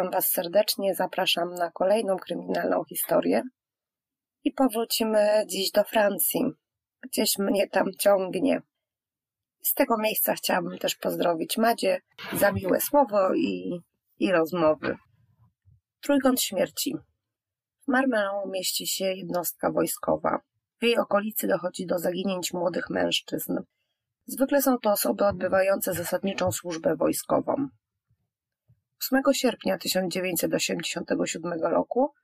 Witam Was serdecznie, zapraszam na kolejną kryminalną historię. I powrócimy dziś do Francji. Gdzieś mnie tam ciągnie. Z tego miejsca chciałabym też pozdrowić Madzie za miłe słowo i, i rozmowy. Trójkąt śmierci. W Marmelon mieści się jednostka wojskowa. W jej okolicy dochodzi do zaginięć młodych mężczyzn. Zwykle są to osoby odbywające zasadniczą służbę wojskową. 8 sierpnia 1987 roku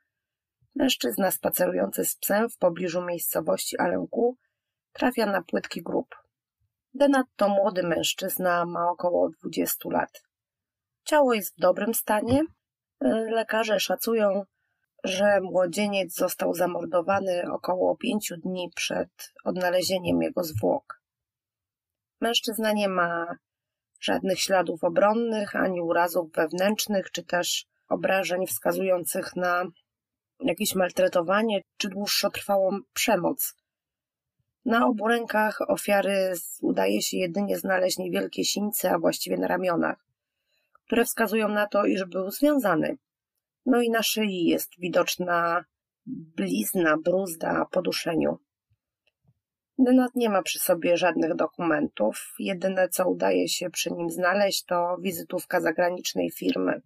mężczyzna spacerujący z psem w pobliżu miejscowości Alenku trafia na płytki grób. Denat to młody mężczyzna, ma około 20 lat. Ciało jest w dobrym stanie. Lekarze szacują, że młodzieniec został zamordowany około pięciu dni przed odnalezieniem jego zwłok. Mężczyzna nie ma żadnych śladów obronnych, ani urazów wewnętrznych, czy też obrażeń wskazujących na jakieś maltretowanie czy dłuższotrwałą przemoc. Na obu rękach ofiary udaje się jedynie znaleźć niewielkie sińce, a właściwie na ramionach, które wskazują na to, iż był związany. No i na szyi jest widoczna blizna, bruzda po duszeniu. Denat nie ma przy sobie żadnych dokumentów. Jedyne, co udaje się przy nim znaleźć, to wizytówka zagranicznej firmy.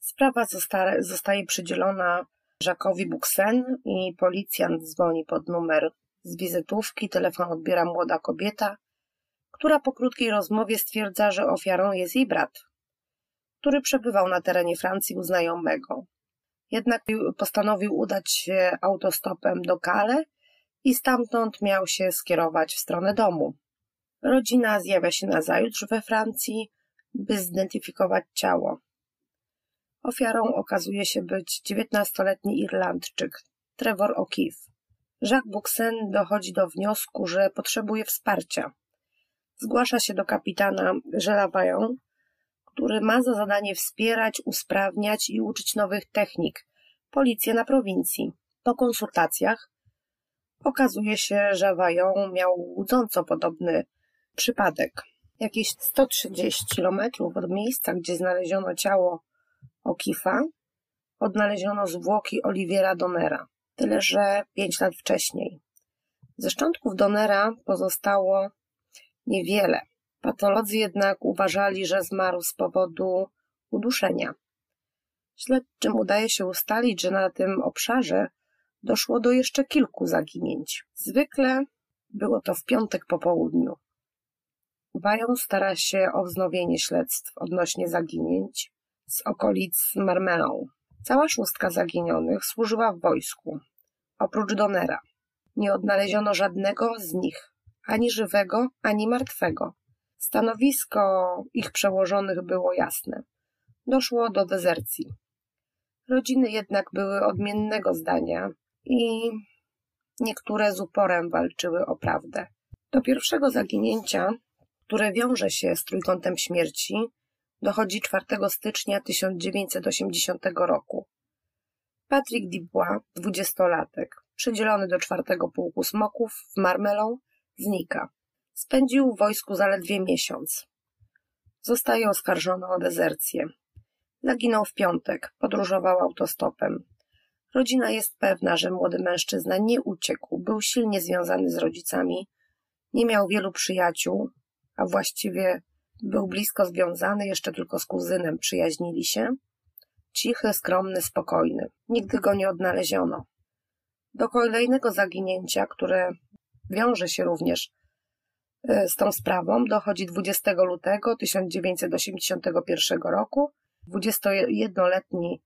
Sprawa zosta zostaje przydzielona Jacquesowi Buxen i policjant dzwoni pod numer z wizytówki. Telefon odbiera młoda kobieta, która po krótkiej rozmowie stwierdza, że ofiarą jest jej brat, który przebywał na terenie Francji u znajomego. Jednak postanowił udać się autostopem do Calais i stamtąd miał się skierować w stronę domu. Rodzina zjawia się nazajutrz we Francji, by zidentyfikować ciało. Ofiarą okazuje się być dziewiętnastoletni Irlandczyk, Trevor O'Keefe. Jacques Buxen dochodzi do wniosku, że potrzebuje wsparcia. Zgłasza się do kapitana Żelawają, który ma za zadanie wspierać, usprawniać i uczyć nowych technik policję na prowincji. Po konsultacjach Okazuje się, że Wajon miał łudząco podobny przypadek. Jakieś 130 kilometrów od miejsca, gdzie znaleziono ciało Okifa, odnaleziono zwłoki Oliwiera Donera. Tyle, że 5 lat wcześniej. Ze szczątków Donera pozostało niewiele. Patolodzy jednak uważali, że zmarł z powodu uduszenia. Śledczym udaje się ustalić, że na tym obszarze doszło do jeszcze kilku zaginięć. Zwykle było to w piątek po południu. Wajon stara się o wznowienie śledztw odnośnie zaginięć z okolic Marmelą. Cała szóstka zaginionych służyła w wojsku, oprócz Donera. Nie odnaleziono żadnego z nich, ani żywego, ani martwego. Stanowisko ich przełożonych było jasne. Doszło do dezercji. Rodziny jednak były odmiennego zdania i niektóre z uporem walczyły o prawdę. Do pierwszego zaginięcia, które wiąże się z trójkątem śmierci, dochodzi 4 stycznia 1980 roku. Patrick Dubois, dwudziestolatek, przydzielony do czwartego pułku smoków w Marmelą, znika. Spędził w wojsku zaledwie miesiąc. Zostaje oskarżony o dezercję. Zaginął w piątek, podróżował autostopem. Rodzina jest pewna, że młody mężczyzna nie uciekł, był silnie związany z rodzicami, nie miał wielu przyjaciół, a właściwie był blisko związany jeszcze tylko z kuzynem, przyjaźnili się. Cichy, skromny, spokojny. Nigdy go nie odnaleziono. Do kolejnego zaginięcia, które wiąże się również e, z tą sprawą, dochodzi 20 lutego 1981 roku. 21-letni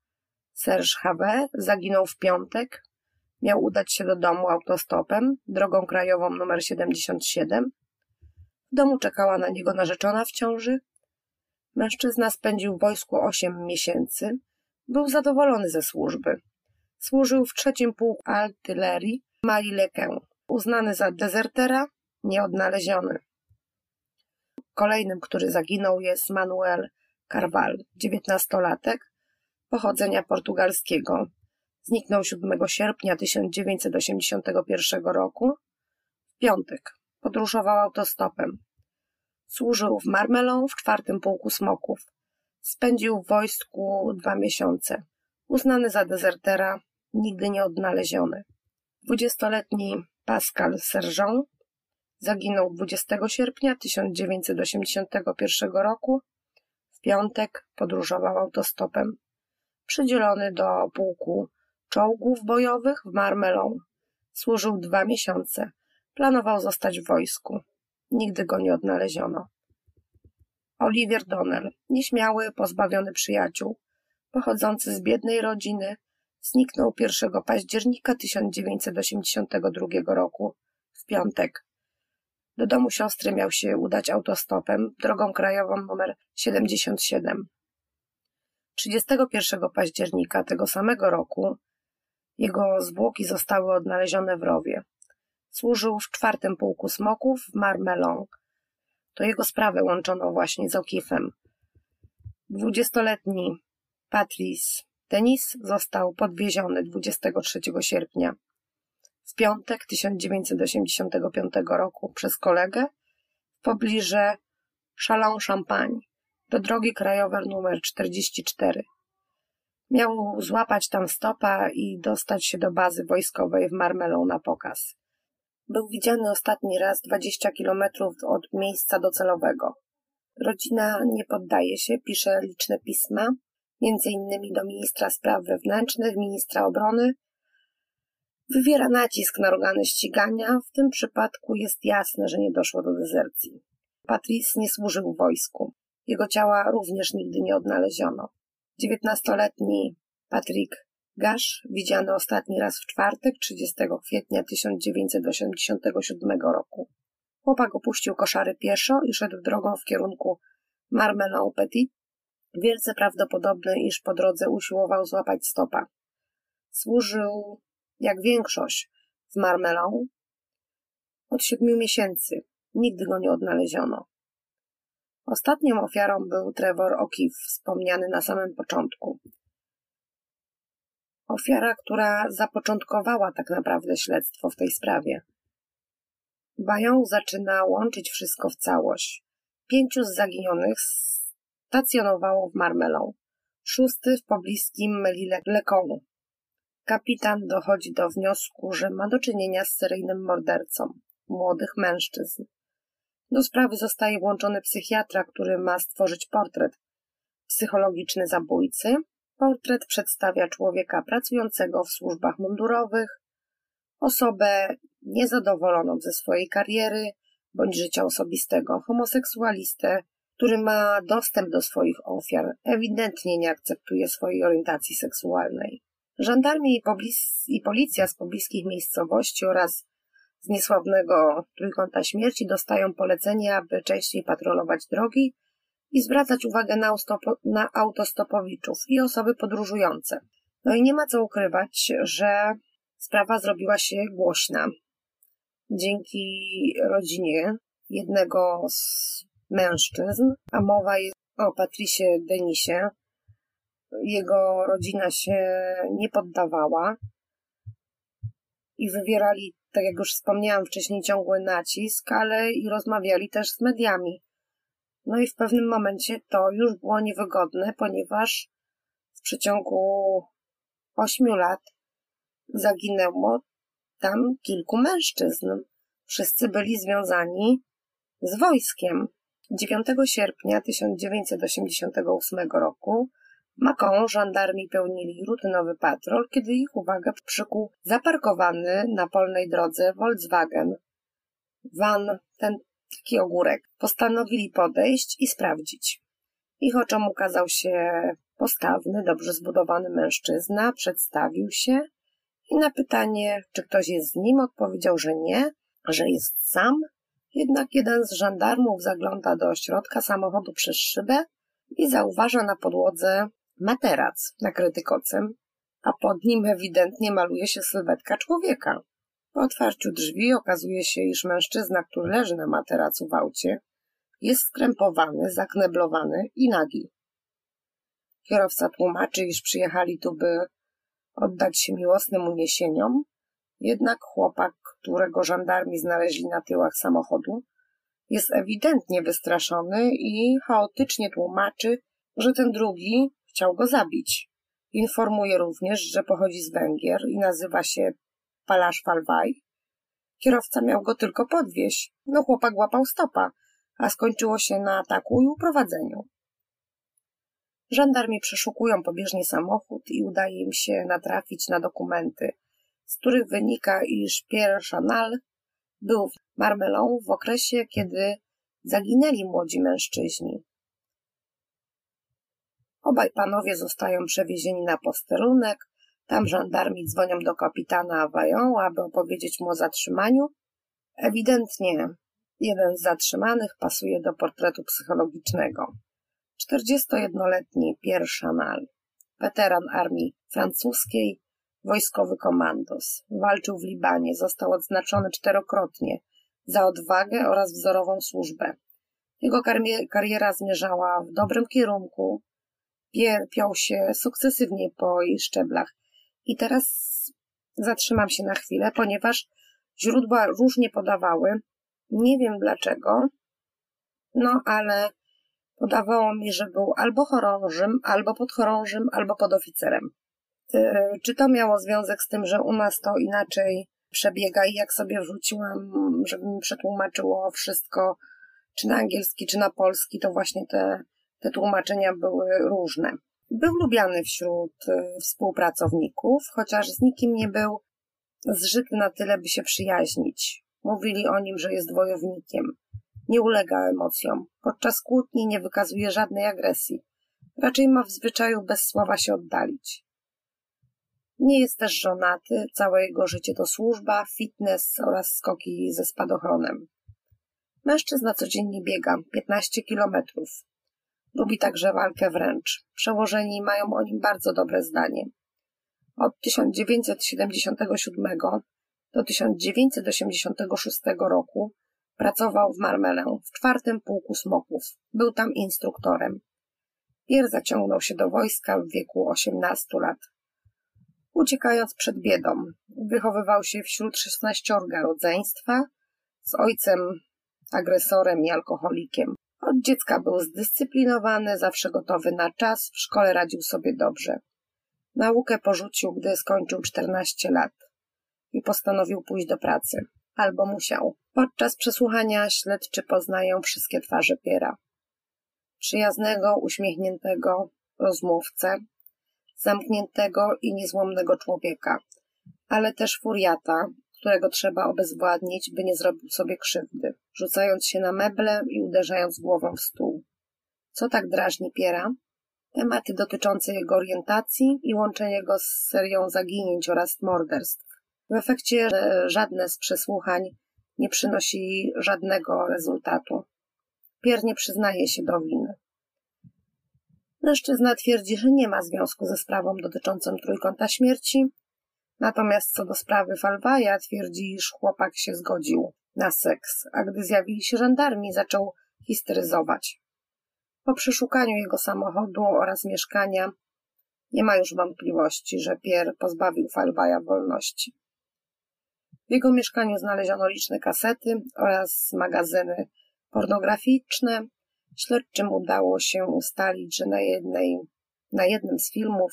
Serge Hawe zaginął w piątek. Miał udać się do domu autostopem, drogą krajową nr 77. W domu czekała na niego narzeczona w ciąży. Mężczyzna spędził w wojsku 8 miesięcy. Był zadowolony ze służby. Służył w trzecim pułku artylerii Malilekę. Uznany za dezertera, nieodnaleziony. Kolejnym, który zaginął jest Manuel Carval, dziewiętnastolatek, pochodzenia portugalskiego. Zniknął 7 sierpnia 1981 roku. W piątek podróżował autostopem. Służył w Marmelą w czwartym pułku smoków. Spędził w wojsku dwa miesiące. Uznany za dezertera, nigdy nie odnaleziony. Dwudziestoletni Pascal Sergent zaginął 20 sierpnia 1981 roku. W piątek podróżował autostopem. Przydzielony do pułku czołgów bojowych w Marmelon. Służył dwa miesiące. Planował zostać w wojsku. Nigdy go nie odnaleziono. Olivier Donnell, nieśmiały, pozbawiony przyjaciół, pochodzący z biednej rodziny, zniknął 1 października 1982 roku, w piątek. Do domu siostry miał się udać autostopem drogą krajową nr 77. 31 października tego samego roku jego zwłoki zostały odnalezione w rowie. Służył w czwartym pułku smoków w Marmelon. To jego sprawę łączono właśnie z Okifem. Dwudziestoletni Patrice Denis został podwieziony 23 sierpnia w piątek 1985 roku przez kolegę w pobliżu Chalon-Champagne do drogi krajowej numer 44. Miał złapać tam stopa i dostać się do bazy wojskowej w Marmelą na pokaz. Był widziany ostatni raz 20 kilometrów od miejsca docelowego. Rodzina nie poddaje się, pisze liczne pisma, między innymi do ministra spraw wewnętrznych, ministra obrony. Wywiera nacisk na organy ścigania. W tym przypadku jest jasne, że nie doszło do dezercji. Patrice nie służył wojsku. Jego ciała również nigdy nie odnaleziono. Dziewiętnastoletni Patrick Gash, widziany ostatni raz w czwartek, 30 kwietnia 1987 roku. Chłopak opuścił koszary pieszo i szedł drogą w kierunku Marmelon Petit. Wielce prawdopodobne, iż po drodze usiłował złapać stopa. Służył, jak większość, w Marmelon od siedmiu miesięcy. Nigdy go nie odnaleziono. Ostatnią ofiarą był Trevor O'Keefe, wspomniany na samym początku. Ofiara, która zapoczątkowała tak naprawdę śledztwo w tej sprawie. Bają zaczyna łączyć wszystko w całość. Pięciu z zaginionych stacjonowało w Marmelą, szósty w pobliskim Melile-Leconu. Kapitan dochodzi do wniosku, że ma do czynienia z seryjnym mordercą młodych mężczyzn. Do sprawy zostaje włączony psychiatra, który ma stworzyć portret psychologiczny zabójcy. Portret przedstawia człowieka pracującego w służbach mundurowych, osobę niezadowoloną ze swojej kariery bądź życia osobistego, homoseksualistę, który ma dostęp do swoich ofiar, ewidentnie nie akceptuje swojej orientacji seksualnej. Żandarmi i, i policja z pobliskich miejscowości oraz z niesławnego trójkąta śmierci dostają polecenie, aby częściej patrolować drogi i zwracać uwagę na, na autostopowiczów i osoby podróżujące. No i nie ma co ukrywać, że sprawa zrobiła się głośna. Dzięki rodzinie jednego z mężczyzn, a mowa jest o Patricie Denisie. Jego rodzina się nie poddawała i wywierali tak jak już wspomniałam wcześniej, ciągły nacisk, ale i rozmawiali też z mediami. No i w pewnym momencie to już było niewygodne, ponieważ w przeciągu ośmiu lat zaginęło tam kilku mężczyzn. Wszyscy byli związani z wojskiem. 9 sierpnia 1988 roku Macon żandarmi pełnili rutynowy patrol, kiedy ich uwagę przykuł zaparkowany na polnej drodze Volkswagen. Van, ten taki ogórek, postanowili podejść i sprawdzić. Ich oczom ukazał się postawny, dobrze zbudowany mężczyzna, przedstawił się i na pytanie, czy ktoś jest z nim, odpowiedział, że nie, że jest sam. Jednak jeden z żandarmów zagląda do środka samochodu przez szybę i zauważa na podłodze materac nakryty kocem, a pod nim ewidentnie maluje się sylwetka człowieka. Po otwarciu drzwi okazuje się, iż mężczyzna, który leży na materacu w aucie, jest skrępowany, zakneblowany i nagi. Kierowca tłumaczy, iż przyjechali tu, by oddać się miłosnym uniesieniom, jednak chłopak, którego żandarmi znaleźli na tyłach samochodu, jest ewidentnie wystraszony i chaotycznie tłumaczy, że ten drugi chciał go zabić. Informuje również, że pochodzi z Węgier i nazywa się Palasz Falwaj. Kierowca miał go tylko podwieźć. No chłopak łapał stopa, a skończyło się na ataku i uprowadzeniu. Żandarmi przeszukują pobieżnie samochód i udaje im się natrafić na dokumenty, z których wynika, iż Pierre Chanal był w Marmelon w okresie, kiedy zaginęli młodzi mężczyźni. Obaj panowie zostają przewiezieni na posterunek, tam żandarmi dzwonią do kapitana Vaillon, aby opowiedzieć mu o zatrzymaniu. Ewidentnie jeden z zatrzymanych pasuje do portretu psychologicznego. 41-letni Pierre Chanal, weteran armii francuskiej, wojskowy komandos. Walczył w Libanie, został odznaczony czterokrotnie za odwagę oraz wzorową służbę. Jego kariera zmierzała w dobrym kierunku, piął się sukcesywnie po jej szczeblach. I teraz zatrzymam się na chwilę, ponieważ źródła różnie podawały. Nie wiem dlaczego, no ale podawało mi, że był albo chorążym, albo podchorążym, albo podoficerem. E, czy to miało związek z tym, że u nas to inaczej przebiega i jak sobie wrzuciłam, żeby mi przetłumaczyło wszystko, czy na angielski, czy na polski, to właśnie te, te tłumaczenia były różne. Był lubiany wśród e, współpracowników, chociaż z nikim nie był zżyty na tyle, by się przyjaźnić. Mówili o nim, że jest wojownikiem. Nie ulega emocjom. Podczas kłótni nie wykazuje żadnej agresji. Raczej ma w zwyczaju bez słowa się oddalić. Nie jest też żonaty, całe jego życie to służba, fitness oraz skoki ze spadochronem. Mężczyzna codziennie biega 15 kilometrów. Lubi także walkę wręcz. Przełożeni mają o nim bardzo dobre zdanie. Od 1977 do 1986 roku pracował w Marmelę w czwartym pułku smoków. Był tam instruktorem. Pier zaciągnął się do wojska w wieku 18 lat. Uciekając przed biedą, wychowywał się wśród szesnaściorga rodzeństwa z ojcem agresorem i alkoholikiem. Od dziecka był zdyscyplinowany, zawsze gotowy na czas, w szkole radził sobie dobrze. Naukę porzucił, gdy skończył 14 lat i postanowił pójść do pracy. Albo musiał. Podczas przesłuchania śledczy poznają wszystkie twarze Piera. Przyjaznego, uśmiechniętego rozmówcę, zamkniętego i niezłomnego człowieka, ale też furiata, którego trzeba obezwładnić, by nie zrobił sobie krzywdy, rzucając się na meble i uderzając głową w stół. Co tak drażni Piera? Tematy dotyczące jego orientacji i łączenie go z serią zaginięć oraz morderstw. W efekcie żadne z przesłuchań nie przynosi żadnego rezultatu. Pier nie przyznaje się do winy. Mężczyzna twierdzi, że nie ma związku ze sprawą dotyczącą trójkąta śmierci, natomiast co do sprawy Falwaja twierdzi, iż chłopak się zgodził na seks, a gdy zjawili się żandarmi, zaczął histeryzować. Po przeszukaniu jego samochodu oraz mieszkania nie ma już wątpliwości, że Pierre pozbawił Falwaja wolności. W jego mieszkaniu znaleziono liczne kasety oraz magazyny pornograficzne, Śledczym udało się ustalić, że na, jednej, na jednym z filmów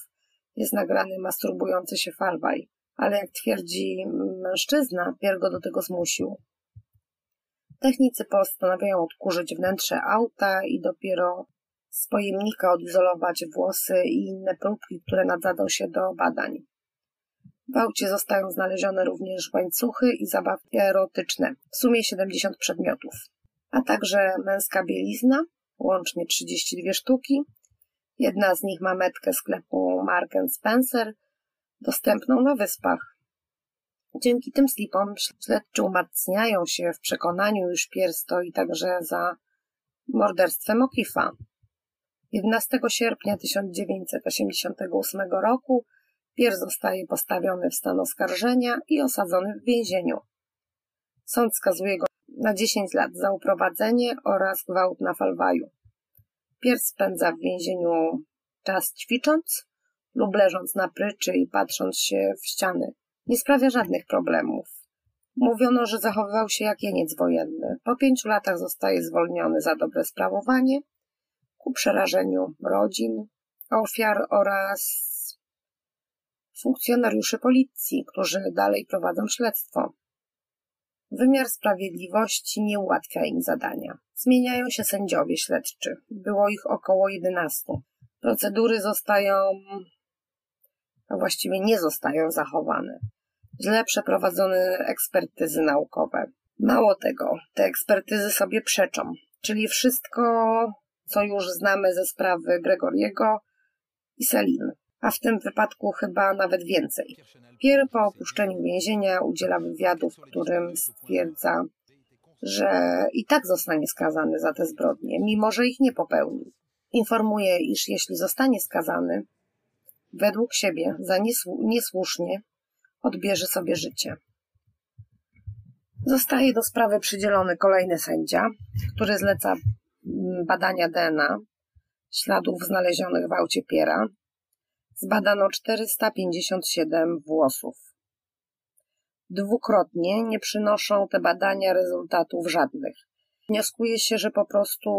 jest nagrany masturbujący się Falwaj, ale jak twierdzi mężczyzna, Pier go do tego zmusił. Technicy postanawiają odkurzyć wnętrze auta i dopiero z pojemnika odizolować włosy i inne próbki, które nadzadzą się do badań. W aucie zostają znalezione również łańcuchy i zabawki erotyczne, w sumie 70 przedmiotów, a także męska bielizna, łącznie 32 sztuki. Jedna z nich ma metkę sklepu Mark Spencer, dostępną na wyspach. Dzięki tym slipom śledczy umacniają się w przekonaniu, iż Pier stoi także za morderstwem Okifa. 11 sierpnia 1988 roku Pier zostaje postawiony w stan oskarżenia i osadzony w więzieniu. Sąd skazuje go na 10 lat za uprowadzenie oraz gwałt na Falwaju. Pierw spędza w więzieniu czas ćwicząc lub leżąc na pryczy i patrząc się w ściany. Nie sprawia żadnych problemów. Mówiono, że zachowywał się jak jeniec wojenny. Po pięciu latach zostaje zwolniony za dobre sprawowanie. ku przerażeniu rodzin, ofiar oraz funkcjonariuszy policji, którzy dalej prowadzą śledztwo. Wymiar sprawiedliwości nie ułatwia im zadania. Zmieniają się sędziowie śledczy. Było ich około 11. Procedury zostają, a właściwie nie zostają zachowane. Źle przeprowadzone ekspertyzy naukowe. Mało tego, te ekspertyzy sobie przeczą, czyli wszystko, co już znamy ze sprawy Gregoriego i Selin a w tym wypadku chyba nawet więcej. Pierre po opuszczeniu więzienia udziela wywiadu, w którym stwierdza, że i tak zostanie skazany za te zbrodnie, mimo że ich nie popełni. Informuje, iż jeśli zostanie skazany, według siebie za niesłusznie odbierze sobie życie. Zostaje do sprawy przydzielony kolejny sędzia, który zleca mm, badania DNA śladów znalezionych w aucie Piera Zbadano 457 włosów. Dwukrotnie nie przynoszą te badania rezultatów żadnych. Wnioskuje się, że po prostu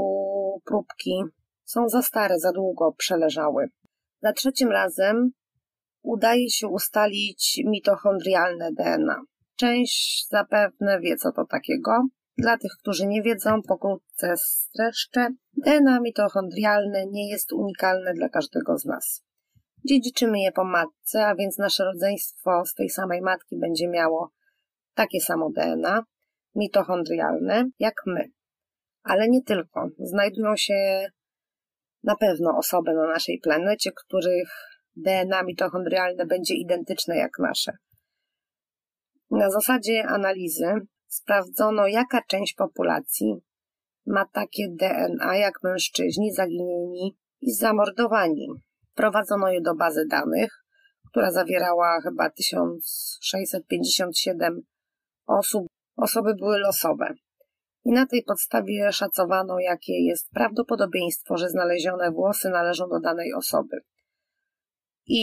próbki są za stare, za długo przeleżały. Za trzecim razem udaje się ustalić mitochondrialne DNA. Część zapewne wie, co to takiego. Dla tych, którzy nie wiedzą, pokrótce streszczę. DNA mitochondrialne nie jest unikalne dla każdego z nas. Dziedziczymy je po matce, a więc nasze rodzeństwo z tej samej matki będzie miało takie samo DNA, mitochondrialne, jak my. Ale nie tylko. Znajdują się na pewno osoby na naszej planecie, których DNA mitochondrialne będzie identyczne jak nasze. Na zasadzie analizy sprawdzono, jaka część populacji ma takie DNA jak mężczyźni zaginieni i zamordowani. Wprowadzono je do bazy danych, która zawierała chyba 1657 osób. Osoby były losowe. I na tej podstawie szacowano, jakie jest prawdopodobieństwo, że znalezione włosy należą do danej osoby. I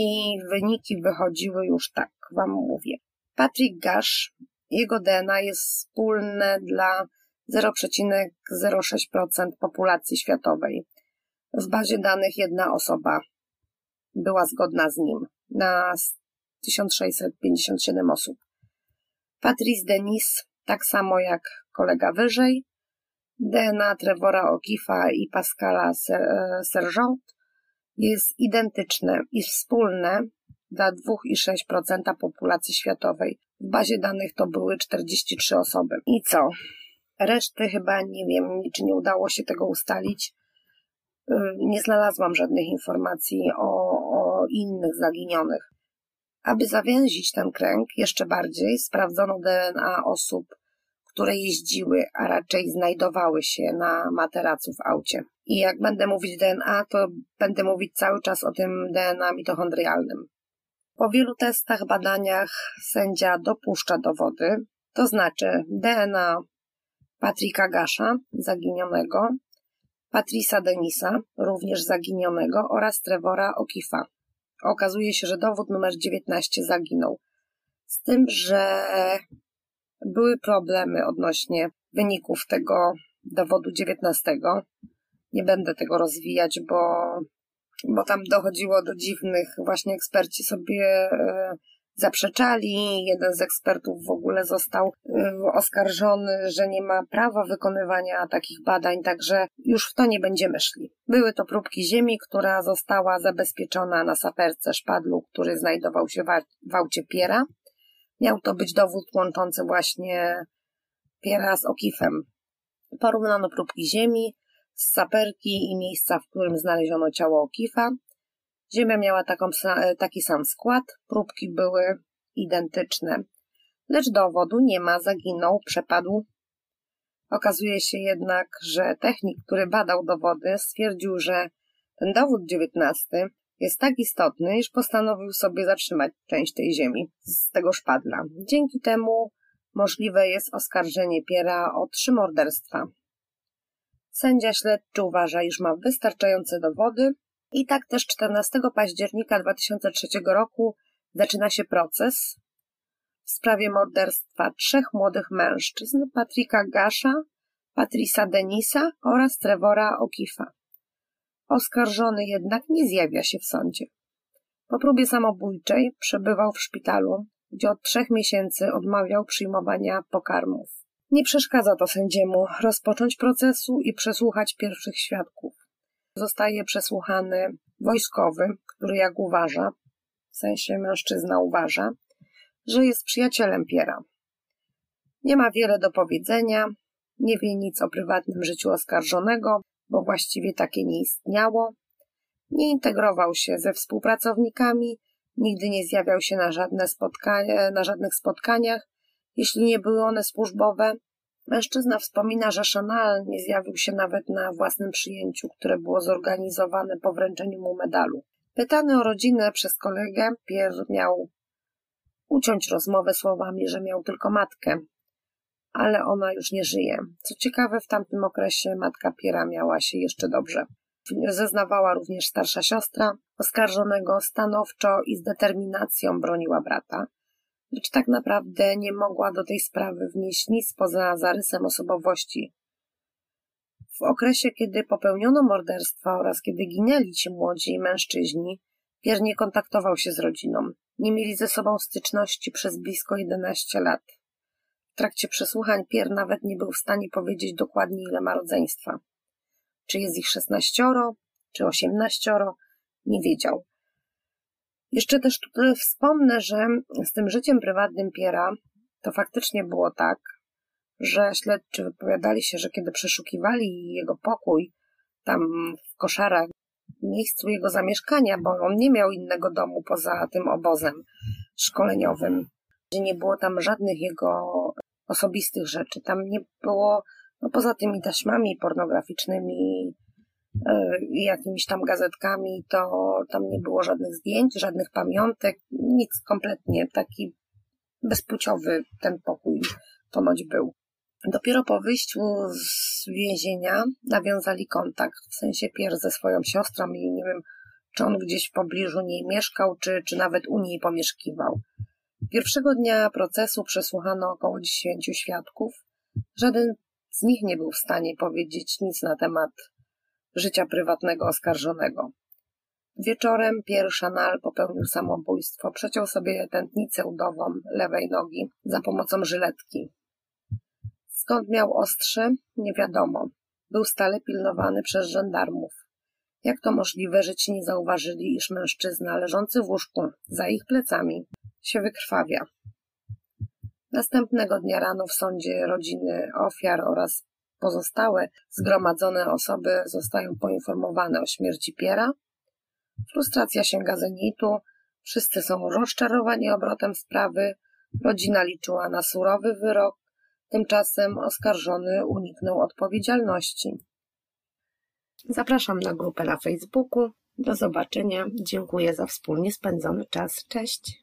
wyniki wychodziły już tak, wam mówię. Patrick Gash, jego DNA jest wspólne dla 0,06% populacji światowej. W bazie danych jedna osoba była zgodna z nim na 1657 osób. Patrice Denis, tak samo jak kolega wyżej, DNA Trevora O'Keefe'a i Pascala Sergent jest identyczne i wspólne dla 2,6% populacji światowej. W bazie danych to były 43 osoby. I co? Reszty chyba nie wiem, czy nie udało się tego ustalić. Y, nie znalazłam żadnych informacji o, o innych zaginionych. Aby zawęzić ten kręg jeszcze bardziej, sprawdzono DNA osób, które jeździły, a raczej znajdowały się na materacu w aucie. I jak będę mówić DNA, to będę mówić cały czas o tym DNA mitochondrialnym. Po wielu testach, badaniach sędzia dopuszcza dowody, to znaczy DNA Patryka Gasza, zaginionego, Patrisa Denisa, również zaginionego, oraz Trevora Okifa. Okazuje się, że dowód numer 19 zaginął. Z tym, że były problemy odnośnie wyników tego dowodu 19. Nie będę tego rozwijać, bo, bo tam dochodziło do dziwnych, właśnie eksperci sobie e, zaprzeczali. Jeden z ekspertów w ogóle został y, oskarżony, że nie ma prawa wykonywania takich badań, także już w to nie będziemy szli. Były to próbki ziemi, która została zabezpieczona na saperce szpadlu, który znajdował się w aucie Piera. Miał to być dowód łączący właśnie Piera z Okifem. Porównano próbki ziemi z saperki i miejsca, w którym znaleziono ciało Okifa. Ziemia miała taką, taki sam skład, próbki były identyczne. Lecz dowodu nie ma, zaginął, przepadł. Okazuje się jednak, że technik, który badał dowody, stwierdził, że ten dowód dziewiętnasty jest tak istotny, iż postanowił sobie zatrzymać część tej ziemi z tego szpadla. Dzięki temu możliwe jest oskarżenie Piera o trzy morderstwa. Sędzia śledczy uważa, iż ma wystarczające dowody i tak też 14 października 2003 roku zaczyna się proces w sprawie morderstwa trzech młodych mężczyzn, Patricka Gasza, Patrisa Denisa oraz Trevora Okifa. Oskarżony jednak nie zjawia się w sądzie. Po próbie samobójczej przebywał w szpitalu, gdzie od trzech miesięcy odmawiał przyjmowania pokarmów. Nie przeszkadza to sędziemu rozpocząć procesu i przesłuchać pierwszych świadków. Zostaje przesłuchany wojskowy, który jak uważa, w sensie mężczyzna uważa, że jest przyjacielem Piera. Nie ma wiele do powiedzenia, nie wie nic o prywatnym życiu oskarżonego, bo właściwie takie nie istniało. Nie integrował się ze współpracownikami, nigdy nie zjawiał się na, żadne na żadnych spotkaniach, jeśli nie były one służbowe. Mężczyzna wspomina, że Chanel nie zjawił się nawet na własnym przyjęciu, które było zorganizowane po wręczeniu mu medalu. Pytany o rodzinę przez kolegę, Pierre miał uciąć rozmowę słowami, że miał tylko matkę, ale ona już nie żyje. Co ciekawe, w tamtym okresie matka Piera miała się jeszcze dobrze. Zeznawała również starsza siostra oskarżonego stanowczo i z determinacją broniła brata, lecz tak naprawdę nie mogła do tej sprawy wnieść nic poza zarysem osobowości. W okresie, kiedy popełniono morderstwa oraz kiedy ginęli ci młodzi mężczyźni, Pier nie kontaktował się z rodziną. Nie mieli ze sobą styczności przez blisko 11 lat. W trakcie przesłuchań Pier nawet nie był w stanie powiedzieć dokładnie, ile ma rodzeństwa. Czy jest ich szesnaścioro, czy osiemnaścioro, nie wiedział. Jeszcze też tutaj wspomnę, że z tym życiem prywatnym Piera to faktycznie było tak, że śledczy wypowiadali się, że kiedy przeszukiwali jego pokój tam w koszarach, w miejscu jego zamieszkania, bo on nie miał innego domu poza tym obozem szkoleniowym, gdzie nie było tam żadnych jego osobistych rzeczy. Tam nie było, no poza tymi taśmami pornograficznymi e, i jakimiś tam gazetkami, to tam nie było żadnych zdjęć, żadnych pamiątek, nic kompletnie. Taki bezpłciowy ten pokój ponoć był. Dopiero po wyjściu z więzienia nawiązali kontakt, w sensie Pier ze swoją siostrą i nie wiem, czy on gdzieś w pobliżu niej mieszkał, czy, czy nawet u niej pomieszkiwał. Pierwszego dnia procesu przesłuchano około dziesięciu świadków. Żaden z nich nie był w stanie powiedzieć nic na temat życia prywatnego oskarżonego. Wieczorem Pierre Chanal popełnił samobójstwo. Przeciął sobie tętnicę udową lewej nogi za pomocą żyletki. Skąd miał ostrze? Nie wiadomo. Był stale pilnowany przez żandarmów. Jak to możliwe, że ci nie zauważyli, iż mężczyzna leżący w łóżku za ich plecami się wykrwawia. Następnego dnia rano w sądzie rodziny ofiar oraz pozostałe zgromadzone osoby zostają poinformowane o śmierci Piera. Frustracja sięga zenitu, wszyscy są rozczarowani obrotem sprawy, rodzina liczyła na surowy wyrok, tymczasem oskarżony uniknął odpowiedzialności. Zapraszam na grupę na Facebooku. Do zobaczenia. Dziękuję za wspólnie spędzony czas. Cześć.